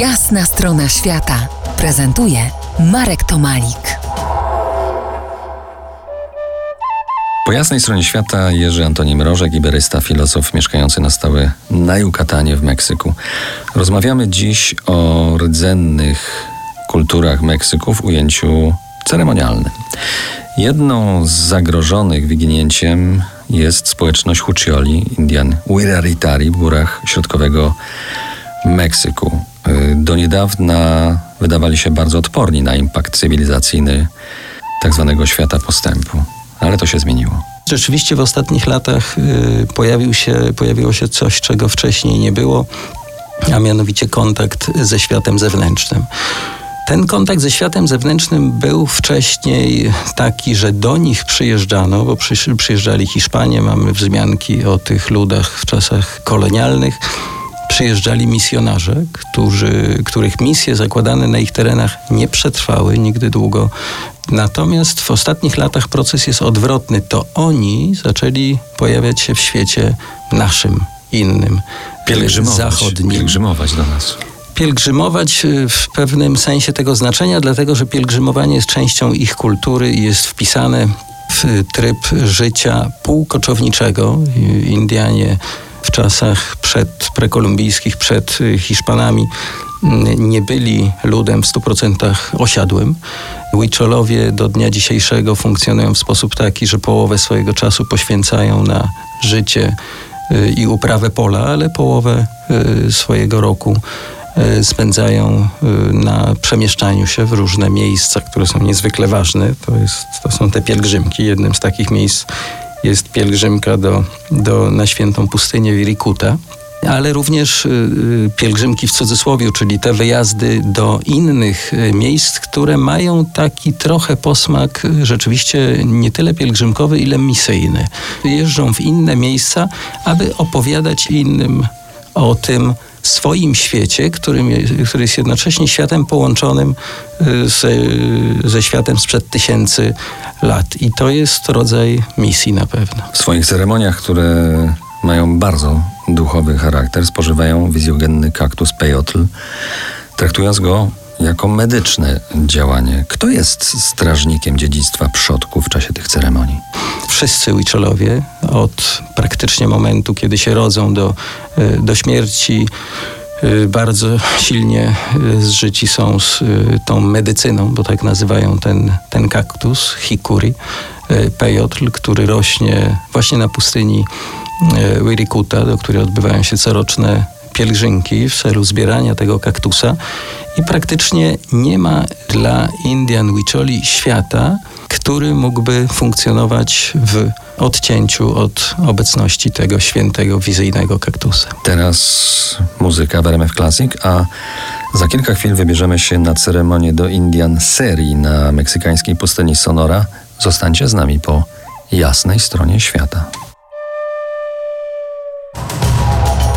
Jasna strona świata prezentuje Marek Tomalik. Po jasnej stronie świata Jerzy Antoni Mrożek, iberysta, filozof mieszkający na stałe na Yucatanie w Meksyku. Rozmawiamy dziś o rdzennych kulturach Meksyku w ujęciu ceremonialnym. Jedną z zagrożonych wyginięciem jest społeczność Hucioli, Indian Wiraritari w górach środkowego Meksyku. Y, do niedawna wydawali się bardzo odporni na impact cywilizacyjny tzw. Tak świata postępu, ale to się zmieniło. Rzeczywiście w ostatnich latach y, pojawił się, pojawiło się coś, czego wcześniej nie było, a mianowicie kontakt ze światem zewnętrznym. Ten kontakt ze światem zewnętrznym był wcześniej taki, że do nich przyjeżdżano, bo przyjeżdżali Hiszpanie, mamy wzmianki o tych ludach w czasach kolonialnych. Przyjeżdżali misjonarze, którzy, których misje zakładane na ich terenach nie przetrwały nigdy długo. Natomiast w ostatnich latach proces jest odwrotny. To oni zaczęli pojawiać się w świecie naszym, innym, pielgrzymować, zachodnim. Pielgrzymować do nas pielgrzymować y, w pewnym sensie tego znaczenia, dlatego że pielgrzymowanie jest częścią ich kultury i jest wpisane w tryb życia półkoczowniczego. Indianie czasach przed prekolumbijskich, przed Hiszpanami mm, nie byli ludem w 100% osiadłym. Huicholowie do dnia dzisiejszego funkcjonują w sposób taki, że połowę swojego czasu poświęcają na życie y, i uprawę pola, ale połowę y, swojego roku spędzają na przemieszczaniu się w różne miejsca, które są niezwykle ważne. To, jest, to są te pielgrzymki. Jednym z takich miejsc jest pielgrzymka do, do, na świętą pustynię Wirikuta ale również e, pielgrzymki w cudzysłowie, czyli te wyjazdy do innych miejsc, które mają taki trochę posmak rzeczywiście nie tyle pielgrzymkowy, ile misyjny. Jeżdżą w inne miejsca, aby opowiadać innym o tym, swoim świecie, którym, który jest jednocześnie światem połączonym y, ze, ze światem sprzed tysięcy lat. I to jest rodzaj misji na pewno. W swoich ceremoniach, które mają bardzo duchowy charakter, spożywają wizjogenny kaktus peyotl, traktując go jako medyczne działanie. Kto jest strażnikiem dziedzictwa przodków w czasie tych ceremonii? Wszyscy Wicholowie od praktycznie momentu, kiedy się rodzą do, e, do śmierci, e, bardzo silnie e, zżyci są z tą medycyną, bo tak nazywają ten, ten kaktus, hikuri, peyotl, który rośnie właśnie na pustyni Wirikuta, do której odbywają się coroczne pielgrzymki w celu zbierania tego kaktusa i praktycznie nie ma dla Indian Wicholi świata, który mógłby funkcjonować w odcięciu od obecności tego świętego wizyjnego kaktusa. Teraz muzyka w RMF Classic, a za kilka chwil wybierzemy się na ceremonię do Indian Serii na meksykańskiej pustyni Sonora. Zostańcie z nami po jasnej stronie świata.